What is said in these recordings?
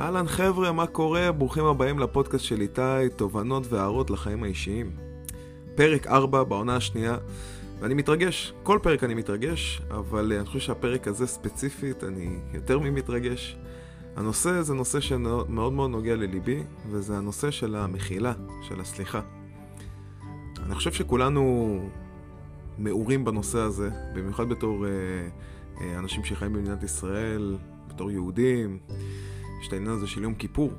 אהלן חבר'ה, מה קורה? ברוכים הבאים לפודקאסט של איתי, תובנות והערות לחיים האישיים. פרק 4 בעונה השנייה, ואני מתרגש. כל פרק אני מתרגש, אבל אני חושב שהפרק הזה ספציפית, אני יותר ממתרגש. הנושא זה נושא שמאוד מאוד נוגע לליבי, וזה הנושא של המחילה, של הסליחה. אני חושב שכולנו מעורים בנושא הזה, במיוחד בתור אה, אה, אנשים שחיים במדינת ישראל, בתור יהודים. יש את העניין הזה של יום כיפור.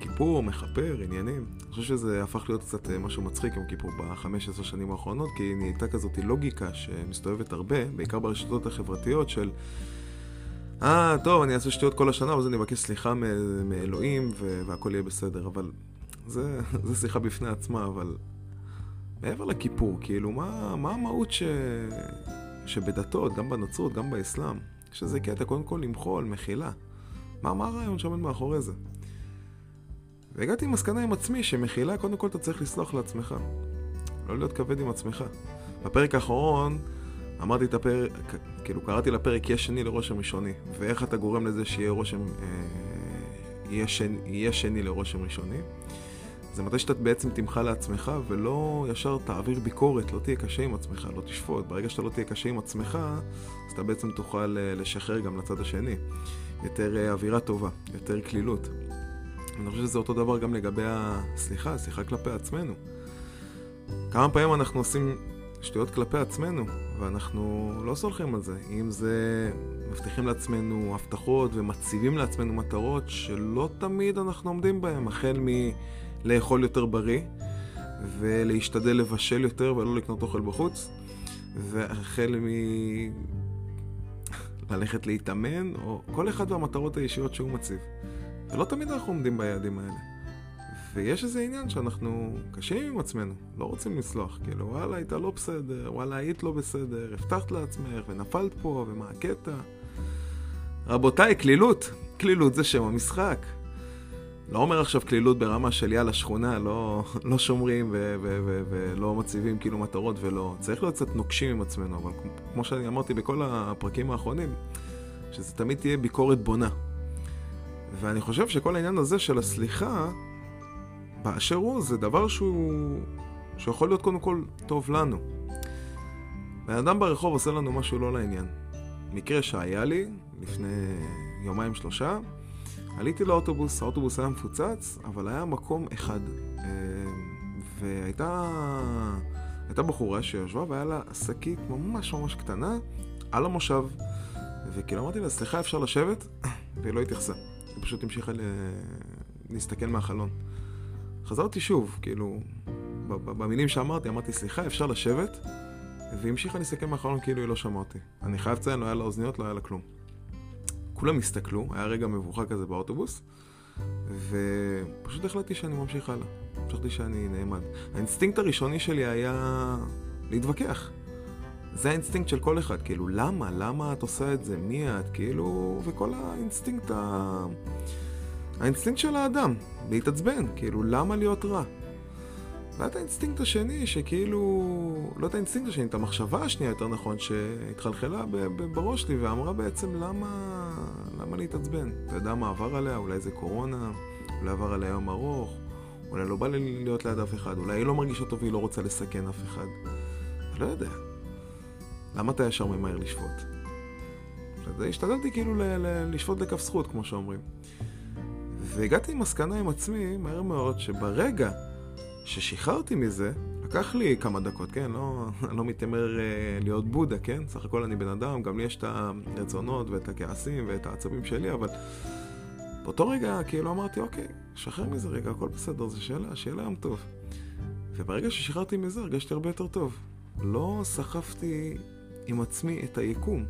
כיפור, מכפר, עניינים. אני חושב שזה הפך להיות קצת אה, משהו מצחיק יום כיפור בחמש עשר שנים האחרונות, כי נהייתה כזאת לוגיקה שמסתובבת הרבה, בעיקר ברשתות החברתיות של אה, טוב, אני אעשה שטויות כל השנה, ואז אני אבקש סליחה מאלוהים והכל יהיה בסדר, אבל זה, זה שיחה בפני עצמה, אבל מעבר לכיפור, כאילו, מה, מה המהות ש... שבדתות, גם בנצרות, גם באסלאם, יש איזה קטע, קודם כל למחול, מחילה. מה, מה הרעיון שעומד מאחורי זה? והגעתי עם מסקנה עם עצמי שמחילה, קודם כל אתה צריך לסלוח לעצמך. לא להיות כבד עם עצמך. בפרק האחרון אמרתי את הפרק, כאילו קראתי לפרק יש שני לרושם ראשוני, ואיך אתה גורם לזה שיהיה רושם, אה, יהיה, שני, יהיה שני לרושם ראשוני. זה מתי שאתה בעצם תמחה לעצמך ולא ישר תעביר ביקורת, לא תהיה קשה עם עצמך, לא תשפוט. ברגע שאתה לא תהיה קשה עם עצמך, אז אתה בעצם תוכל אה, לשחרר גם לצד השני. יותר אה, אווירה טובה, יותר קלילות. אני חושב שזה אותו דבר גם לגבי הסליחה, סליחה כלפי עצמנו. כמה פעמים אנחנו עושים שטויות כלפי עצמנו, ואנחנו לא סולחים על זה. אם זה מבטיחים לעצמנו הבטחות ומציבים לעצמנו מטרות שלא תמיד אנחנו עומדים בהן, החל מלאכול יותר בריא, ולהשתדל לבשל יותר ולא לקנות אוכל בחוץ, והחל מ... ללכת להתאמן, או כל אחד והמטרות האישיות שהוא מציב. ולא תמיד אנחנו עומדים ביעדים האלה. ויש איזה עניין שאנחנו קשים עם עצמנו, לא רוצים לסלוח. כאילו, וואלה, היית לא בסדר, וואלה, היית לא בסדר, הבטחת לעצמך, ונפלת פה, ומה הקטע? רבותיי, קלילות. קלילות זה שם המשחק. לא אומר עכשיו קלילות ברמה של יאללה שכונה, לא, לא שומרים ו- ו- ו- ולא מציבים כאילו מטרות ולא... צריך להיות קצת נוקשים עם עצמנו, אבל כמו שאני אמרתי בכל הפרקים האחרונים, שזה תמיד תהיה ביקורת בונה. ואני חושב שכל העניין הזה של הסליחה, באשר הוא, זה דבר שהוא... שיכול להיות קודם כל טוב לנו. בן אדם ברחוב עושה לנו משהו לא לעניין. מקרה שהיה לי לפני יומיים שלושה, עליתי לאוטובוס, האוטובוס היה מפוצץ, אבל היה מקום אחד. אה, והייתה הייתה בחורה שישבה והיה לה שקית ממש ממש קטנה על המושב. וכאילו אמרתי לה, סליחה, אפשר לשבת? והיא לא התייחסה. היא פשוט המשיכה. להסתכל מהחלון. חזרתי שוב, כאילו, במילים שאמרתי, אמרתי, סליחה, אפשר לשבת? והיא המשיכה להסתכל מהחלון כאילו היא לא שמעה אותי. אני חייב לציין, לא היה לה אוזניות, לא היה לה כלום. כולם הסתכלו, היה רגע מבוכה כזה באוטובוס, ופשוט החלטתי שאני ממשיך הלאה. חשבתי שאני נעמד. האינסטינקט הראשוני שלי היה להתווכח. זה האינסטינקט של כל אחד, כאילו, למה? למה את עושה את זה? מי את? כאילו, וכל האינסטינקט ה... האינסטינקט של האדם, להתעצבן, כאילו, למה להיות רע? והיה את האינסטינקט השני, שכאילו, לא את האינסטינקט השני, את המחשבה השנייה, יותר נכון, שהתחלחלה בראש שלי ואמרה בעצם למה, למה להתעצבן? אתה יודע מה עבר עליה? אולי זה קורונה, אולי עבר עליה יום ארוך, אולי לא בא לה להיות ליד אף אחד, אולי היא לא מרגישה טוב והיא לא רוצה לסכן אף אחד. אני לא יודע. למה אתה ישר ממהר לשפוט? השתדלתי כאילו ל- ל- לשפוט לכף זכות, כמו שאומרים. והגעתי עם מסקנה עם עצמי, מהר מאוד, שברגע ששחררתי מזה, לקח לי כמה דקות, כן? לא, לא מתיימר uh, להיות בודה, כן? סך הכל אני בן אדם, גם לי יש את הרצונות ואת הכעסים ואת העצבים שלי, אבל באותו רגע כאילו אמרתי, אוקיי, שחרר מזה רגע, הכל בסדר, זו שאלה, שיהיה לה יום טוב. וברגע ששחררתי מזה הרגשתי הרבה יותר טוב. לא סחפתי עם עצמי את היקום.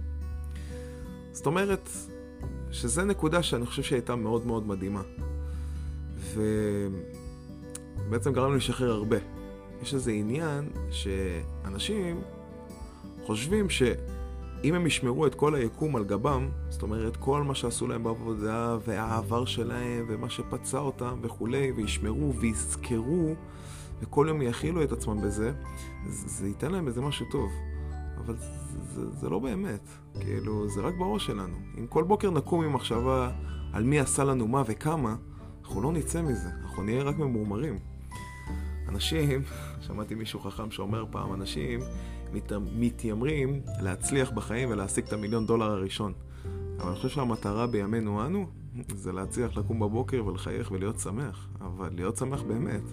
זאת אומרת, שזו נקודה שאני חושב שהייתה מאוד מאוד מדהימה. ובעצם גרם לי לשחרר הרבה. יש איזה עניין שאנשים חושבים שאם הם ישמרו את כל היקום על גבם, זאת אומרת כל מה שעשו להם בעבודה והעבר שלהם ומה שפצע אותם וכולי, וישמרו ויזכרו וכל יום יכילו את עצמם בזה, זה, זה ייתן להם איזה משהו טוב. אבל זה, זה, זה לא באמת, כאילו, זה רק בראש שלנו. אם כל בוקר נקום עם מחשבה, על מי עשה לנו מה וכמה, אנחנו לא נצא מזה, אנחנו נהיה רק ממורמרים. אנשים, שמעתי מישהו חכם שאומר פעם, אנשים מת, מתיימרים להצליח בחיים ולהשיג את המיליון דולר הראשון. אבל אני חושב שהמטרה בימינו אנו זה להצליח לקום בבוקר ולחייך ולהיות שמח. אבל להיות שמח באמת,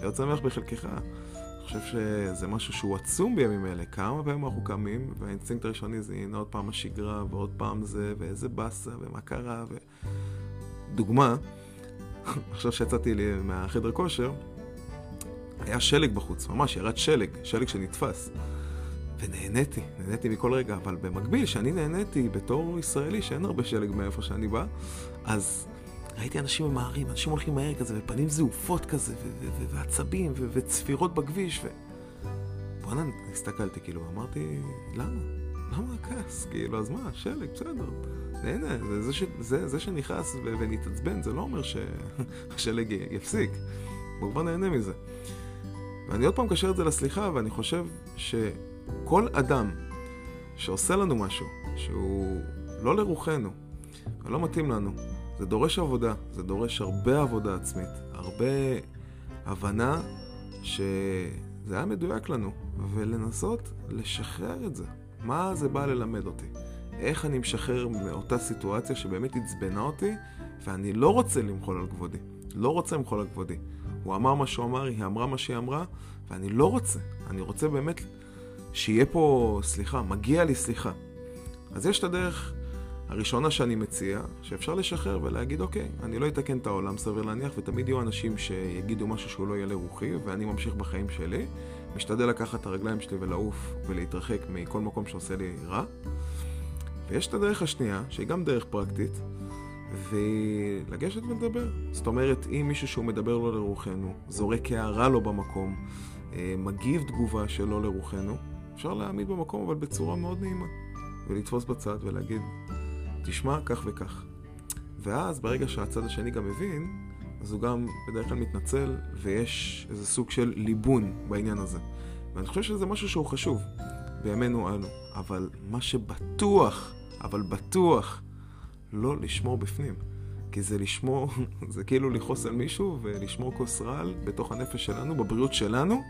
להיות שמח בחלקך. אני חושב שזה משהו שהוא עצום בימים אלה. כמה פעמים אנחנו קמים, והאינסטינקט הראשוני זה הנה עוד פעם השגרה, ועוד פעם זה, ואיזה באסה, ומה קרה, ו... דוגמה, עכשיו שיצאתי מהחדר כושר, היה שלג בחוץ, ממש ירד שלג, שלג שנתפס. ונהניתי, נהניתי מכל רגע, אבל במקביל, שאני נהניתי בתור ישראלי, שאין הרבה שלג מאיפה שאני בא, אז ראיתי אנשים ממהרים, אנשים הולכים מהר כזה, ופנים זעופות כזה, ועצבים, וצפירות בכביש, ו... בואנה, הסתכלתי, כאילו, אמרתי, למה? למה הכעס? כאילו, אז מה, שלג, בסדר. נהנה, זה, זה, זה, זה שנכנס ונתעצבן, זה לא אומר שהשלג יפסיק. בואו כבר נהנה מזה. ואני עוד פעם מקשר את זה לסליחה, ואני חושב שכל אדם שעושה לנו משהו, שהוא לא לרוחנו, ולא מתאים לנו, זה דורש עבודה, זה דורש הרבה עבודה עצמית, הרבה הבנה שזה היה מדויק לנו, ולנסות לשחרר את זה. מה זה בא ללמד אותי? איך אני משחרר מאותה סיטואציה שבאמת עצבנה אותי, ואני לא רוצה למחול על כבודי. לא רוצה למחול על כבודי. הוא אמר מה שהוא אמר, היא אמרה מה שהיא אמרה, ואני לא רוצה. אני רוצה באמת שיהיה פה סליחה, מגיע לי סליחה. אז יש את הדרך הראשונה שאני מציע, שאפשר לשחרר ולהגיד, אוקיי, אני לא אתקן את העולם, סביר להניח, ותמיד יהיו אנשים שיגידו משהו שהוא לא יהיה לרוחי, ואני ממשיך בחיים שלי. משתדל לקחת את הרגליים שלי ולעוף ולהתרחק מכל מקום שעושה לי רע. ויש את הדרך השנייה, שהיא גם דרך פרקטית, ולגשת ולדבר. זאת אומרת, אם מישהו שהוא מדבר לא לרוחנו, זורק הערה לא במקום, אה, מגיב תגובה שלא לרוחנו, אפשר להעמיד במקום אבל בצורה מאוד נעימה, ולתפוס בצד ולהגיד, תשמע כך וכך. ואז ברגע שהצד השני גם מבין, אז הוא גם בדרך כלל מתנצל, ויש איזה סוג של ליבון בעניין הזה. ואני חושב שזה משהו שהוא חשוב בימינו אנו. אבל מה שבטוח אבל בטוח לא לשמור בפנים. כי זה לשמור, זה כאילו לכעוס על מישהו ולשמור כוס רעל בתוך הנפש שלנו, בבריאות שלנו.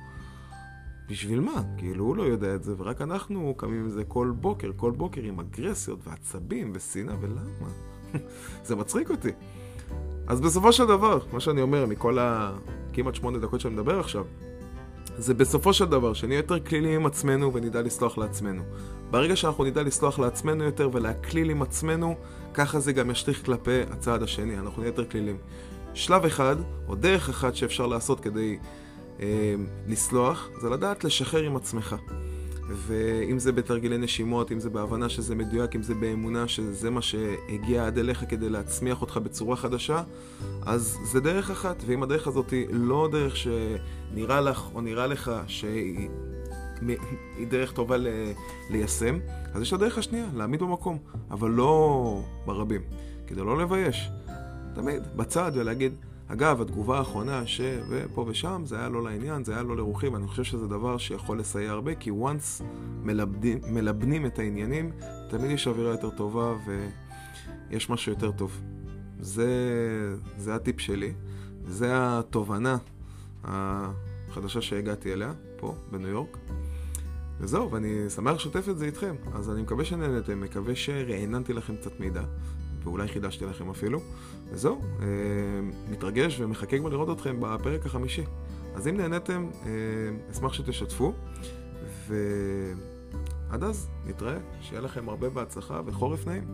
בשביל מה? כאילו הוא לא יודע את זה, ורק אנחנו קמים עם זה כל בוקר, כל בוקר עם אגרסיות ועצבים ושנאה, ולמה? זה מצחיק אותי. אז בסופו של דבר, מה שאני אומר מכל הכמעט שמונה דקות שאני מדבר עכשיו, זה בסופו של דבר שנהיה יותר כלילים עם עצמנו ונדע לסלוח לעצמנו. ברגע שאנחנו נדע לסלוח לעצמנו יותר ולהקליל עם עצמנו, ככה זה גם ישליך כלפי הצעד השני, אנחנו נהיה יותר כלילים. שלב אחד, או דרך אחת שאפשר לעשות כדי אה, לסלוח, זה לדעת לשחרר עם עצמך. ואם זה בתרגילי נשימות, אם זה בהבנה שזה מדויק, אם זה באמונה שזה מה שהגיע עד אליך כדי להצמיח אותך בצורה חדשה, אז זה דרך אחת. ואם הדרך הזאת היא לא דרך שנראה לך או נראה לך שהיא דרך טובה ל... ליישם, אז יש הדרך השנייה, להעמיד במקום, אבל לא ברבים, כדי לא לבייש. תמיד בצד ולהגיד, אגב, התגובה האחרונה ש... ופה ושם, זה היה לא לעניין, זה היה לא לרוחי, ואני חושב שזה דבר שיכול לסייע הרבה, כי once מלבדים, מלבנים את העניינים, תמיד יש אווירה יותר טובה ויש משהו יותר טוב. זה, זה הטיפ שלי, זה התובנה החדשה שהגעתי אליה, פה, בניו יורק. וזהו, ואני שמח לשתף את זה איתכם. אז אני מקווה שנהנתם, מקווה שרעננתי לכם קצת מידע, ואולי חידשתי לכם אפילו. וזהו, אה, מתרגש ומחכה כבר לראות אתכם בפרק החמישי. אז אם נהניתם, אה, אשמח שתשתפו, ועד אז נתראה, שיהיה לכם הרבה בהצלחה וחורף נעים.